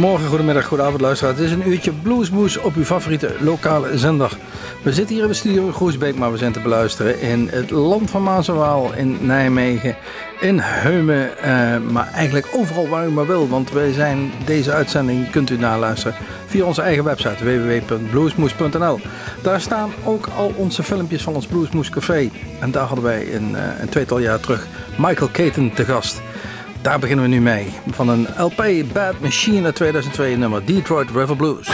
Goedemorgen, goedemiddag, goedenavond luisteraar. Het is een uurtje Bluesmoes op uw favoriete lokale zender. We zitten hier in de studio in Groesbeek, maar we zijn te beluisteren in het land van Maas en Waal, in Nijmegen, in Heumen, uh, maar eigenlijk overal waar u maar wil. Want wij zijn, deze uitzending kunt u naluisteren via onze eigen website www.bluesmoes.nl. Daar staan ook al onze filmpjes van ons Bluesmoes Café. En daar hadden wij een, uh, een tweetal jaar terug Michael Caton te gast. Daar beginnen we nu mee. Van een LP Bad Machine uit 2002 nummer Detroit River Blues.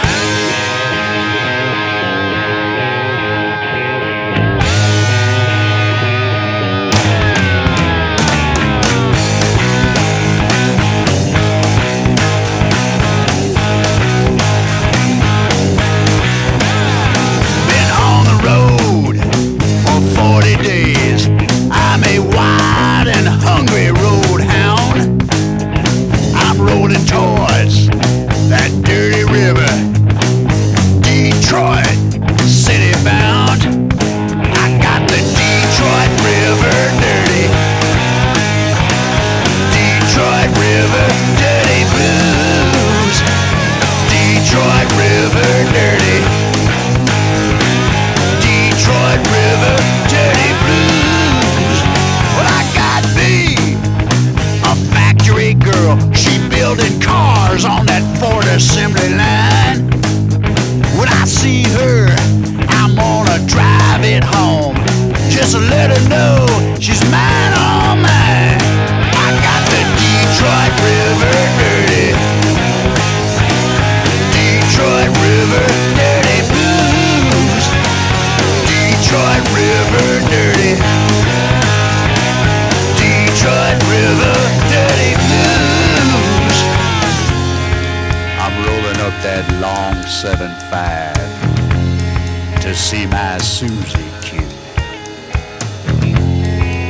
Susie Q.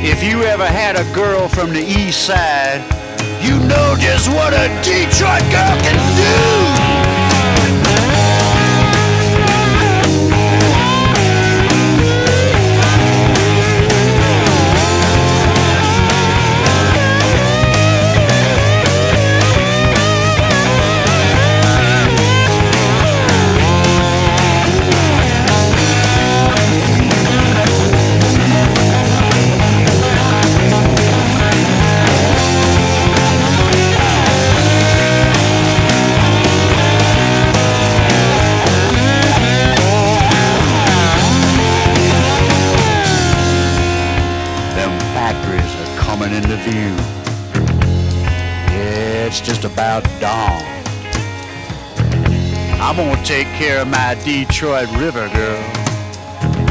If you ever had a girl from the east side, you know just what a Detroit girl can do. Care of my Detroit River girl.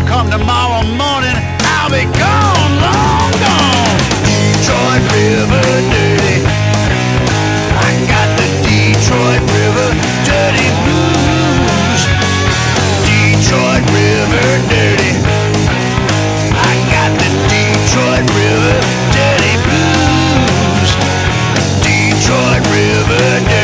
Come tomorrow morning, I'll be gone, long gone. Detroit River dirty. I got the Detroit River dirty blues. Detroit River dirty. I got the Detroit River dirty Detroit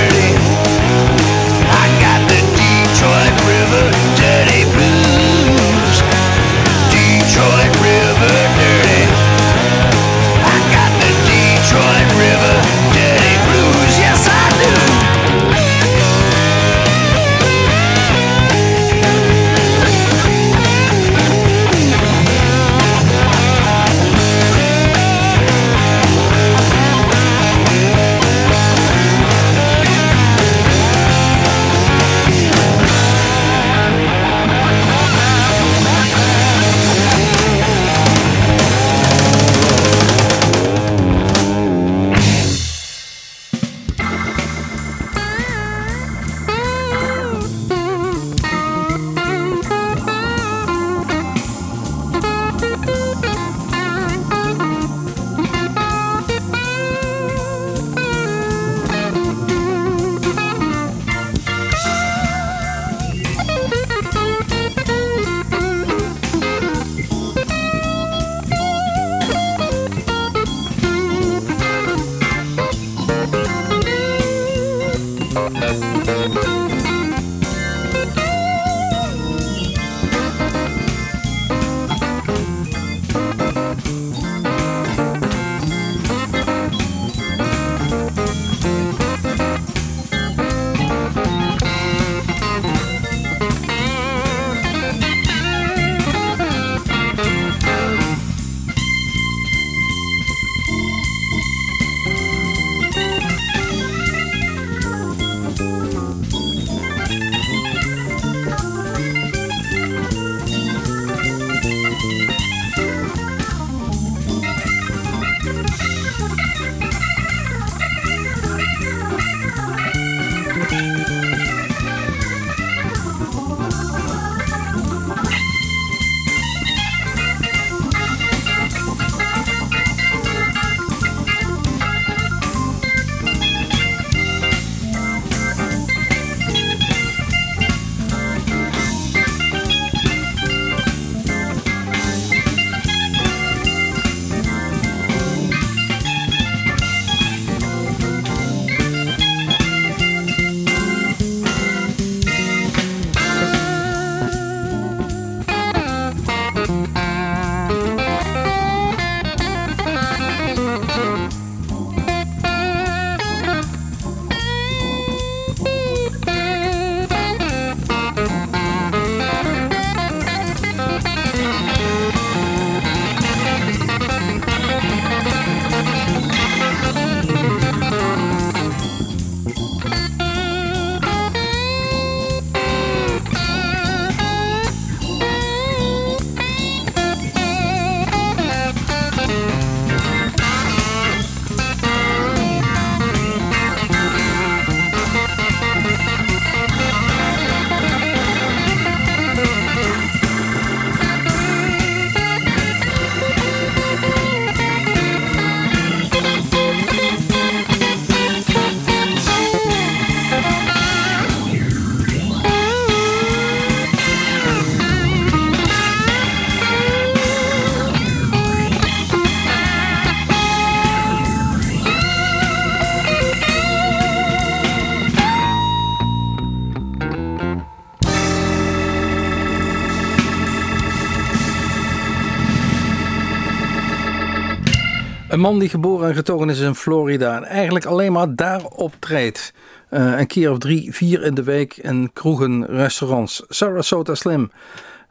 man die geboren en getogen is in Florida en eigenlijk alleen maar daar optreedt. Uh, een keer of drie, vier in de week in kroegen, restaurants. Sarasota Slim.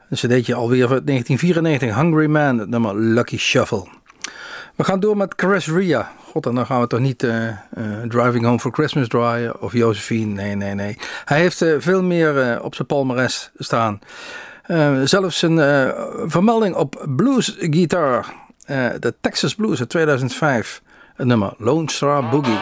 Een cd'tje alweer van 1994. Hungry Man, het nummer Lucky Shuffle. We gaan door met Chris Ria. God, en dan gaan we toch niet uh, uh, Driving Home for Christmas draaien of Josephine. Nee, nee, nee. Hij heeft veel meer op zijn palmares staan. zelfs een vermelding op blues guitar. De Texas Blues uit 2005. Het nummer Lone Star Boogie.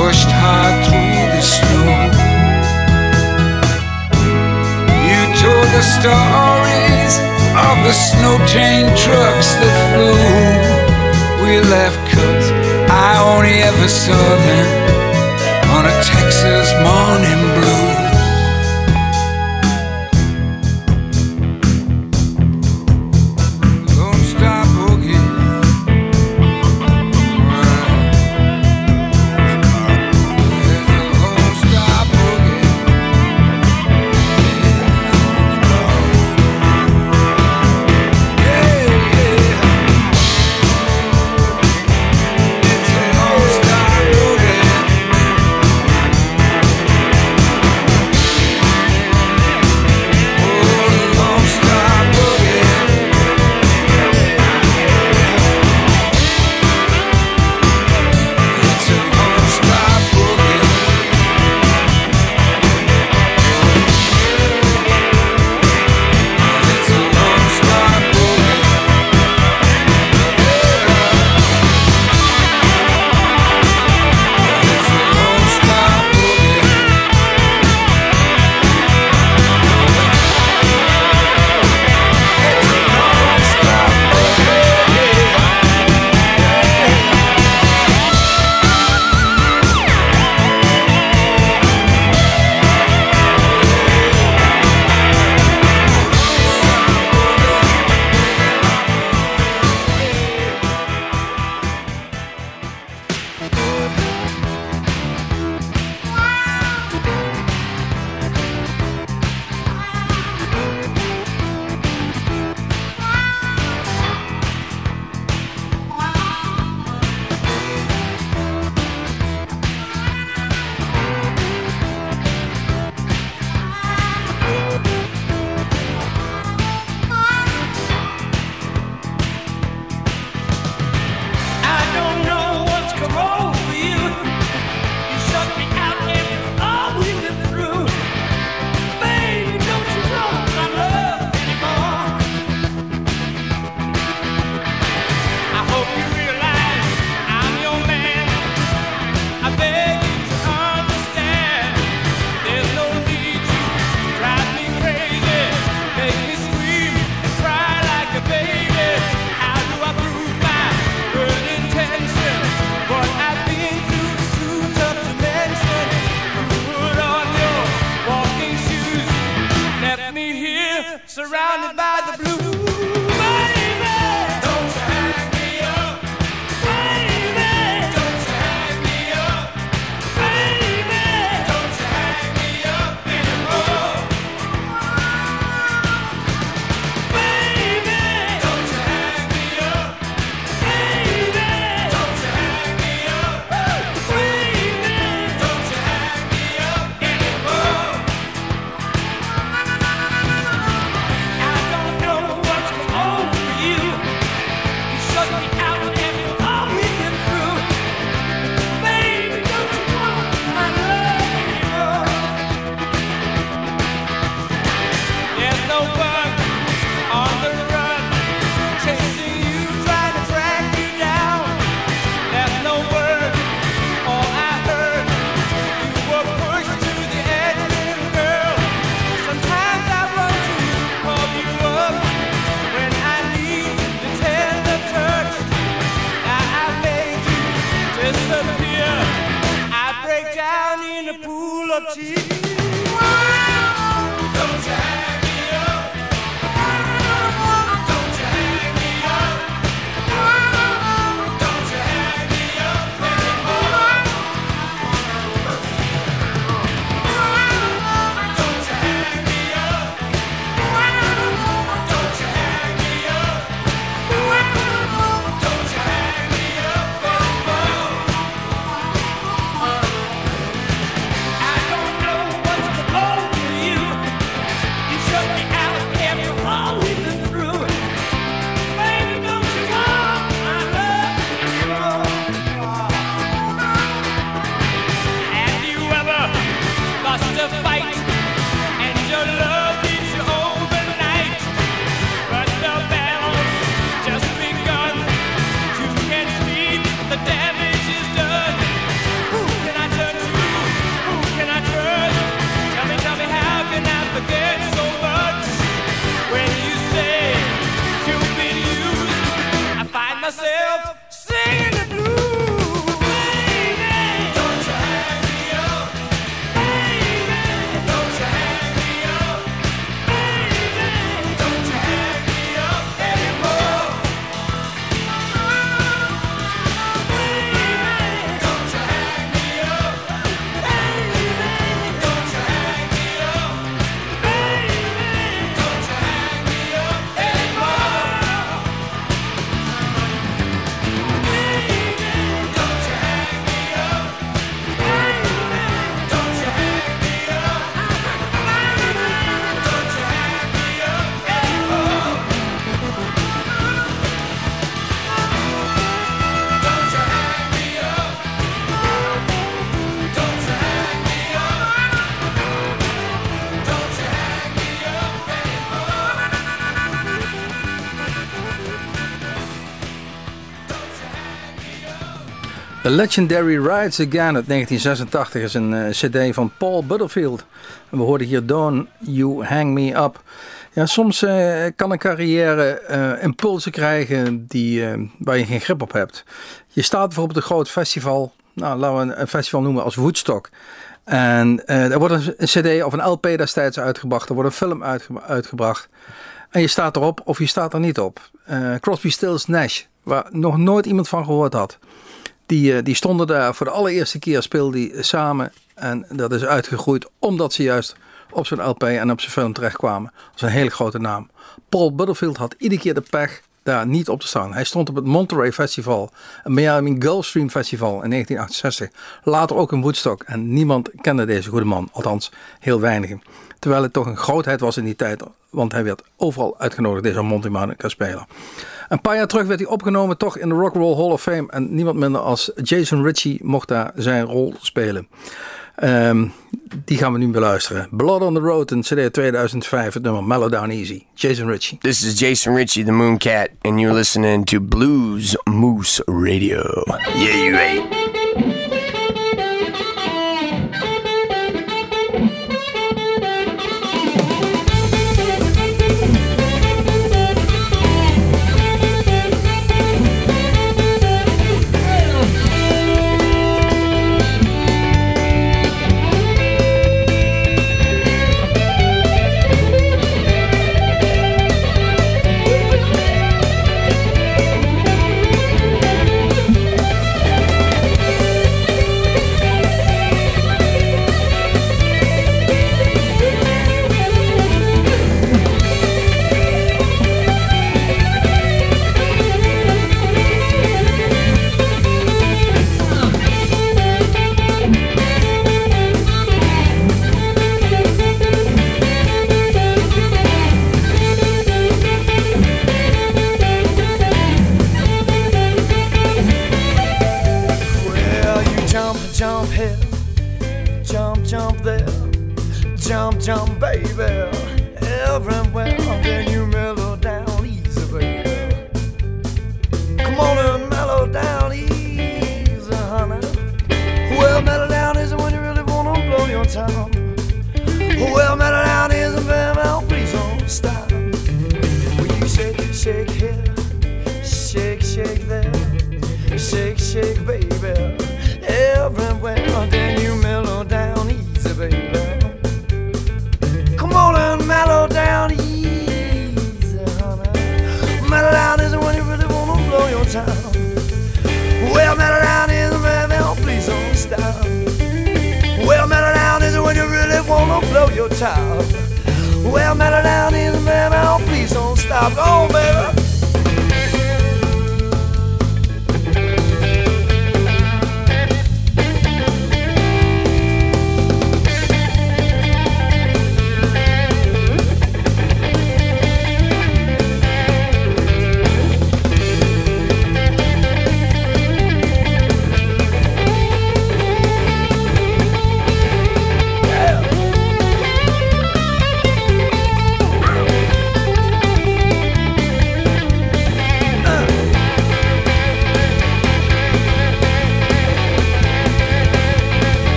pushed hard through the snow. You told the stories of the snow chain trucks that flew. We left cause I only ever saw them on a Texas morning. Chile. Legendary Rides Again uit 1986 is een uh, cd van Paul Butterfield. We hoorden hier Don't You Hang Me Up. Ja, soms uh, kan een carrière uh, impulsen krijgen die, waar je geen grip op hebt. Je staat bijvoorbeeld een groot festival, nou, laten we een festival noemen als Woodstock. En er wordt een, cd of een LP destijds uitgebracht, er wordt een film uitge uitgebracht. En je staat erop of je staat er niet op. Crosby, Stills, Nash, waar nog nooit iemand van gehoord had. Die, eh, die stonden daar voor de allereerste keer speelden die samen. En dat is uitgegroeid omdat ze juist op zijn LP en op zijn film terechtkwamen. Dat is een hele grote naam. Paul Butterfield had iedere keer de pech daar niet op te staan. Hij stond op het Monterey Festival, een Miami Gulfstream Festival in 1968. Later ook in Woodstock. En niemand kende deze goede man, althans heel weinigen. Terwijl het toch een grootheid was in die tijd, want hij werd overal uitgenodigd deze Monty Monica speler. Een paar jaar terug werd hij opgenomen toch in de Rock Roll Hall of Fame. En niemand minder als Jason Ritchie mocht daar zijn rol spelen. Um, die gaan we nu beluisteren. Blood on the Road in CD 2005, het nummer Mellow Down Easy. Jason Ritchie. This is Jason Ritchie, the Mooncat, and you're listening to Blues Moose Radio. Yeah, you ain't.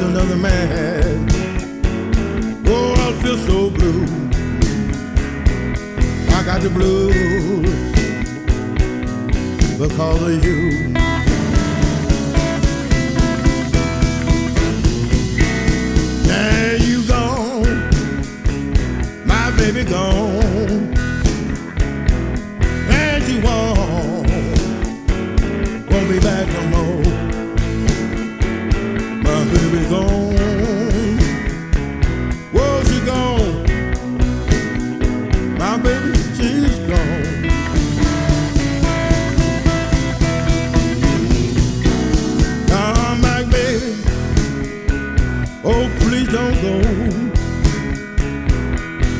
Another man.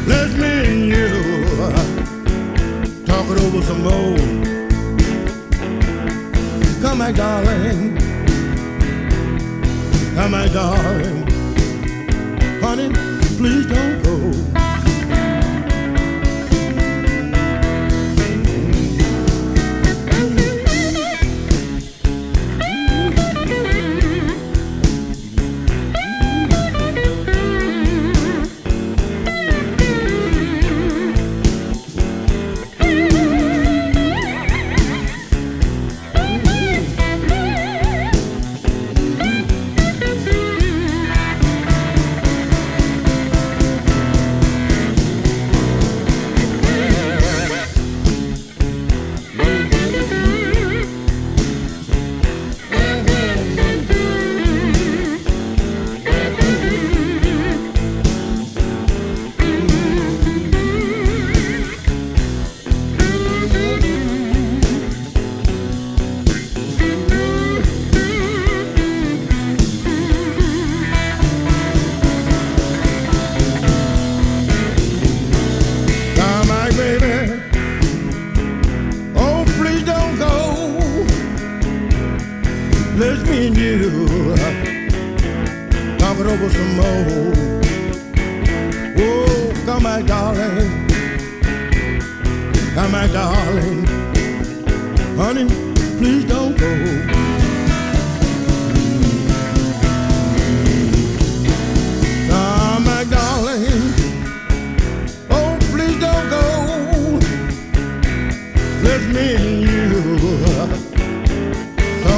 Let's me and you talk it over some more. Come back, darling. Come back, darling. Honey, please don't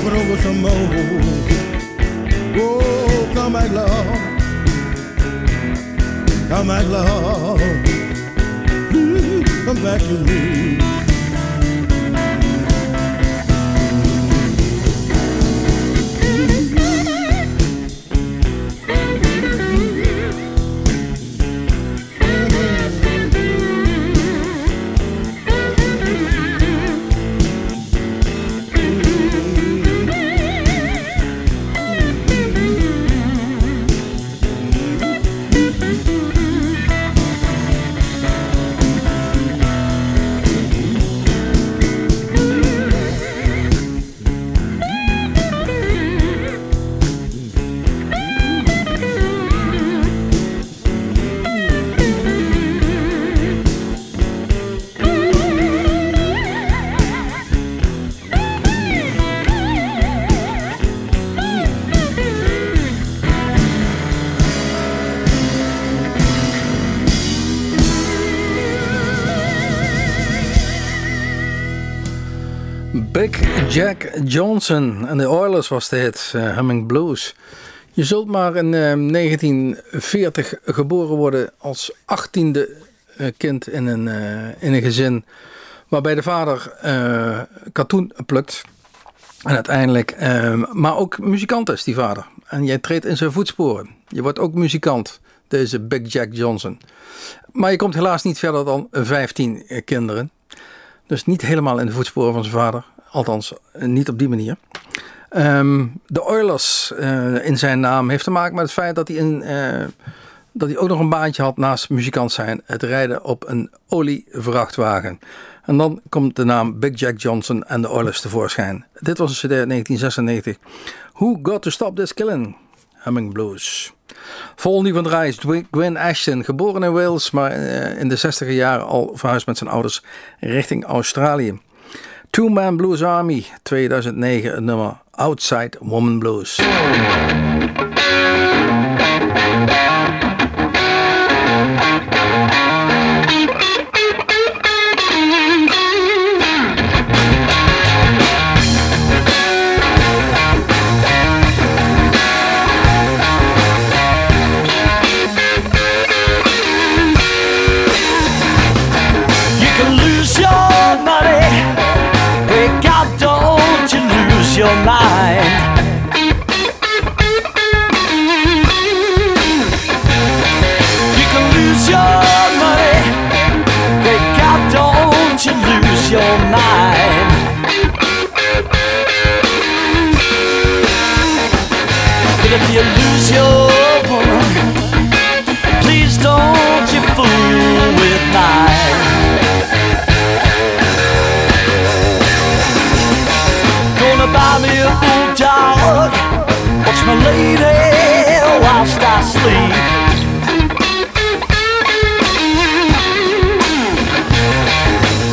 it over some more. Oh, come back, love. Come back, love. Come back to me. Jack Johnson en de Oilers was de hit, eh, Humming Blues. Je zult maar in eh, 1940 geboren worden als achttiende eh, kind in een, eh, in een gezin waarbij de vader eh, katoen plukt. En uiteindelijk, eh, maar ook muzikant is die vader. En jij treedt in zijn voetsporen. Je wordt ook muzikant, deze Big Jack Johnson. Maar je komt helaas niet verder dan 15 kinderen. Dus niet helemaal in de voetsporen van zijn vader. Althans, niet op die manier. Ehm, de Oilers eh, in zijn naam heeft te maken met het feit dat hij, eh, dat hij ook nog een baantje had naast muzikant zijn. Het rijden op een olievrachtwagen. En dan komt de naam Big Jack Johnson en de Oilers tevoorschijn. Dit was een cd uit 1996. Who Got To Stop This Killing? Humming Blues. Vol van de reis, Gwen Ashton, geboren in Wales, maar eh, in de 60 jaren al verhuisd met zijn ouders richting Australië. Two Man Blues Army, 2009, het nummer Outside Woman Blues.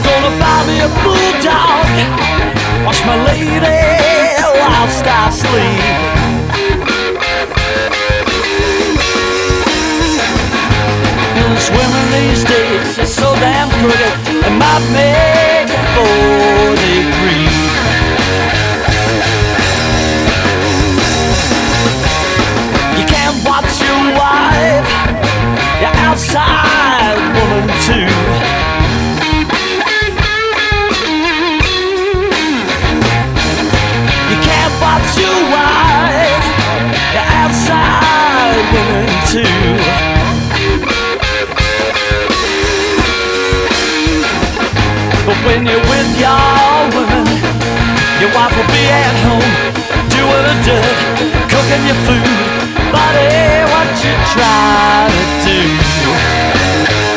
Gonna buy me a bulldog. Watch my lady whilst I sleep. Swimming these days is so damn pretty, it might make a 40 degrees. Outside woman too. You can't watch your wife, your outside woman too. But when you're with your woman, your wife will be at home doing a dirt, cooking your food. Buddy, what you try to do?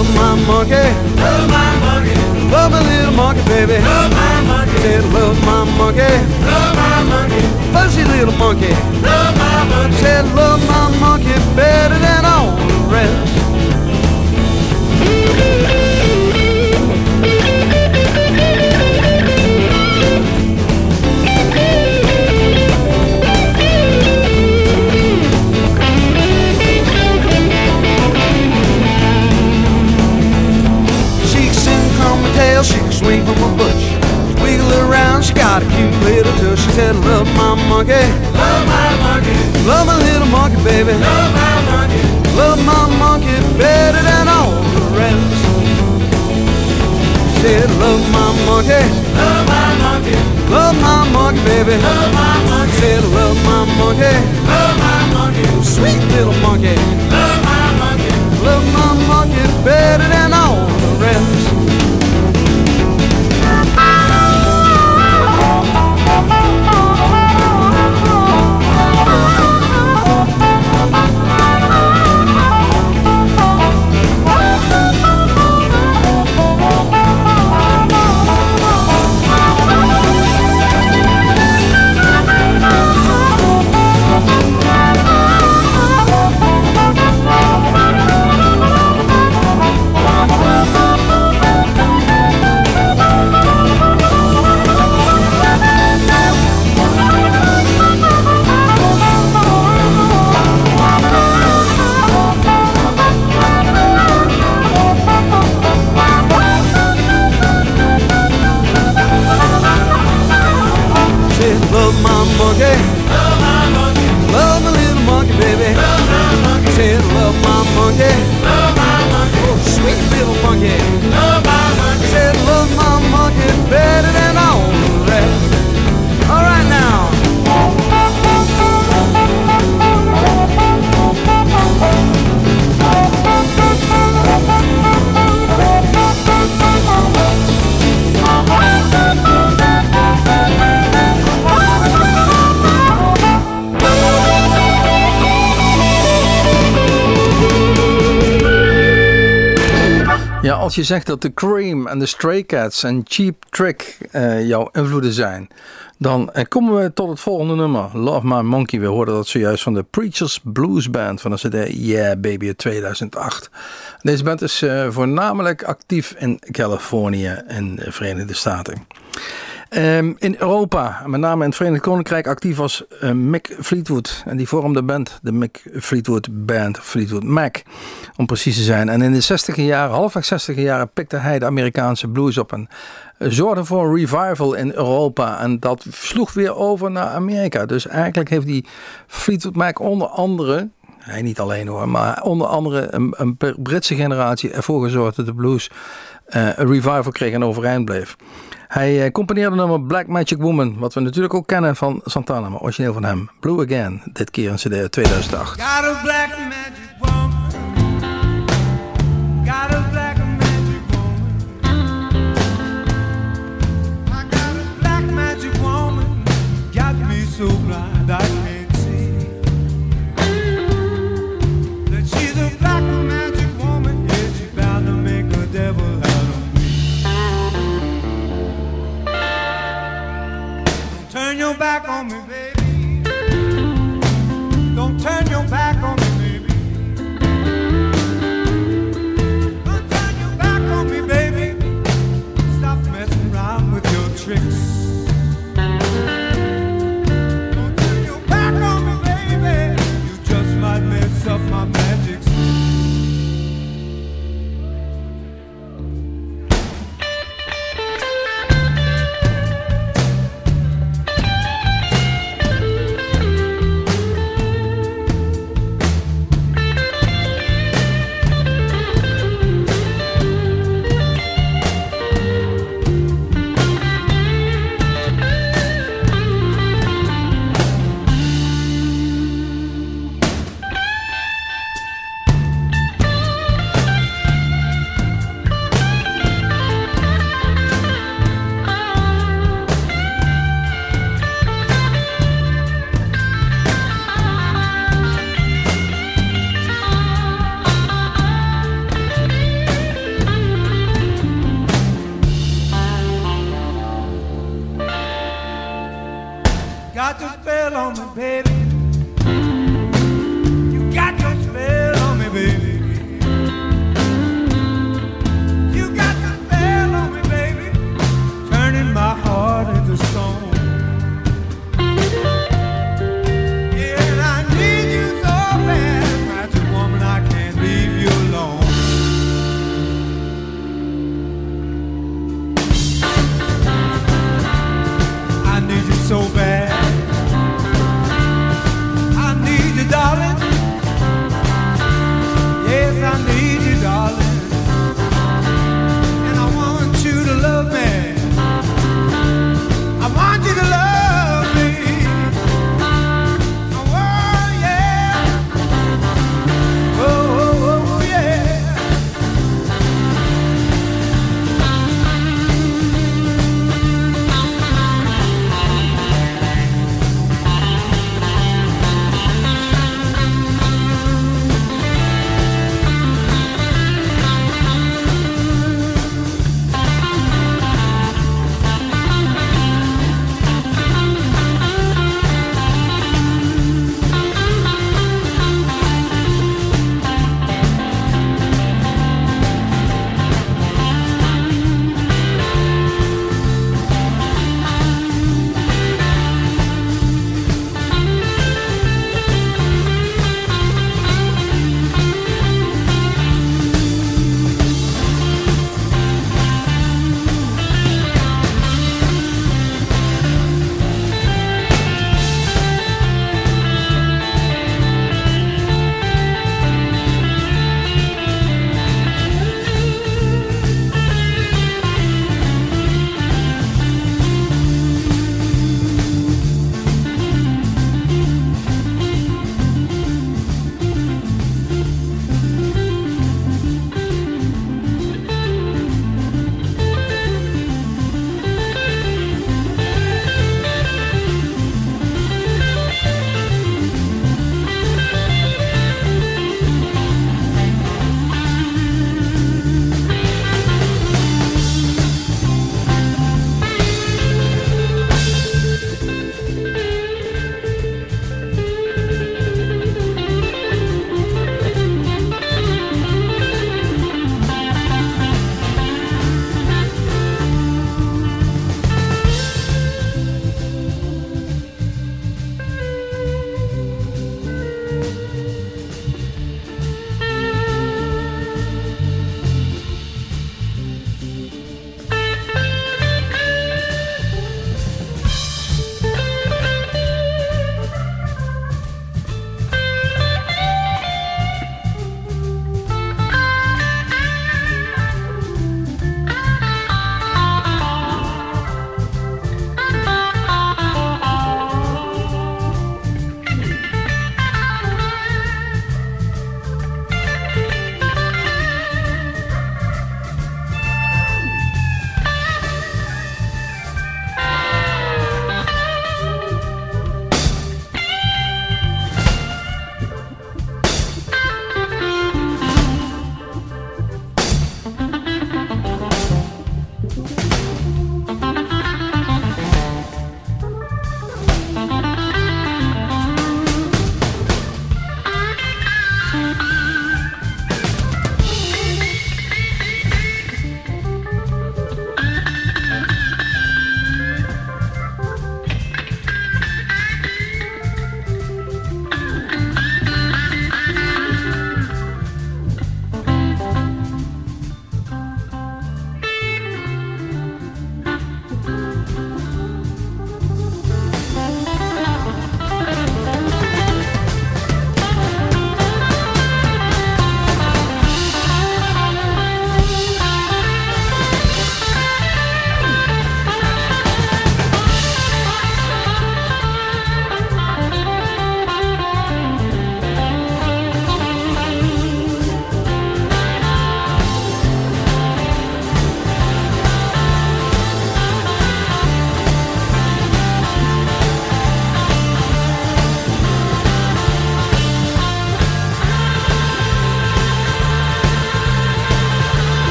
Love my monkey, love my monkey, love my little monkey, baby. Love my monkey. Said love my monkey, love my monkey, fuzzy little monkey. Love my monkey. Said love my monkey better than all the rest. husband was Butch. She wiggled around, she got a cute little tush. She said, Love my monkey. Love my monkey. Love my little monkey, baby. Love my monkey. Love my monkey better than all the rest. She said, Love my monkey. Love my monkey. Love my monkey, baby. Love my monkey. She said, Love my monkey. Love my monkey. Sweet little monkey. Love my monkey. Love my monkey better than all the rest. Said love my monkey. Love my monkey. Love my little monkey, baby. Love my monkey. Said love my monkey. Love my monkey. Oh, sweet little monkey. Love my monkey. Said love my monkey better than als je zegt dat de Cream en de Stray Cats en Cheap Trick eh, jouw invloeden zijn, dan eh, komen we tot het volgende nummer. Love My Monkey. We hoorden dat zojuist van de Preachers Blues Band van de CD Yeah Baby uit 2008. Deze band is eh, voornamelijk actief in Californië in de Verenigde Staten. Ehm, in Europa, met name in het Verenigd Koninkrijk, actief was eh, Mick Fleetwood. En die vormde band, de Mick Fleetwood Band, Fleetwood Mac, om precies te zijn. En in de 60 jaren, halfweg 60 jaren, pikte hij de Amerikaanse blues op en zorgde voor een revival in Europa. En dat sloeg weer over naar Amerika. Dus eigenlijk heeft die Fleetwood Mac onder andere hij niet alleen hoor, maar onder andere een, een Britse generatie ervoor gezorgd dat de blues eh, een revival kreeg en overeind bleef. Hij eh, componeerde nummer Black Magic Woman, wat we natuurlijk ook kennen van Santana, maar origineel van hem. Blue Again, dit keer een CD uit 2008. Got a back on me,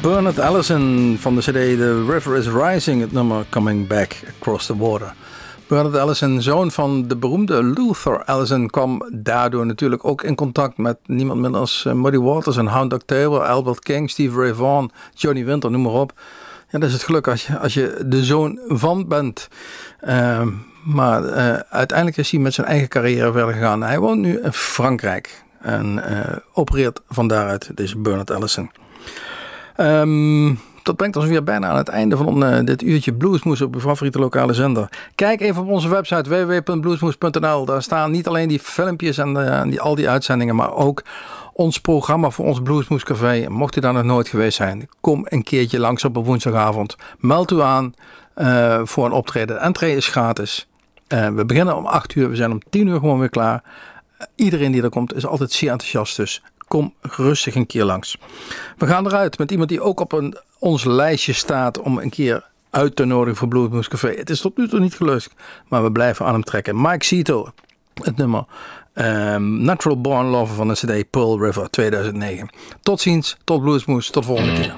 Bernard Allison van de CD The River is Rising, het nummer Coming Back Across the Water. Bernard Allison, zoon van de beroemde Luther Allison, kwam daardoor natuurlijk ook in contact met niemand minder als eh, Muddy Waters en Hound Dog Taylor, Albert King, Steve Ray Vaughan, Johnny Winter, noem maar op. Ja, dat is het geluk als je, als je de zoon van bent. Ehm, maar eh, uiteindelijk is hij met zijn eigen carrière verder gegaan. Hij woont nu in Frankrijk en eh, opereert van daaruit, deze Bernard Allison. Ehm, dat brengt ons weer bijna aan het einde van eh, dit uurtje Bluesmoes op uw favoriete lokale zender. Kijk even op onze website www.bluesmoes.nl. Daar staan niet alleen die filmpjes en eh, die, al die uitzendingen, maar ook ons programma voor ons Bluesmoes Café. Mocht u daar nog nooit geweest zijn, kom een keertje langs op een woensdagavond. Meld u aan eh, voor een optreden. De entree is gratis. We beginnen om 8 uur, we zijn om 10 uur gewoon weer klaar. Iedereen die er komt is altijd zeer enthousiast, dus kom rustig een keer langs. We gaan eruit met iemand die ook op een, ons lijstje staat om een keer uit te nodigen voor Bluesmoes Café. Het is tot nu toe niet gelukt, maar we blijven aan hem trekken. Mike Cito, het nummer ehm, Natural Born Lover van de CD Pearl River 2009. Tot ziens, tot Bluesmoes, tot volgende keer.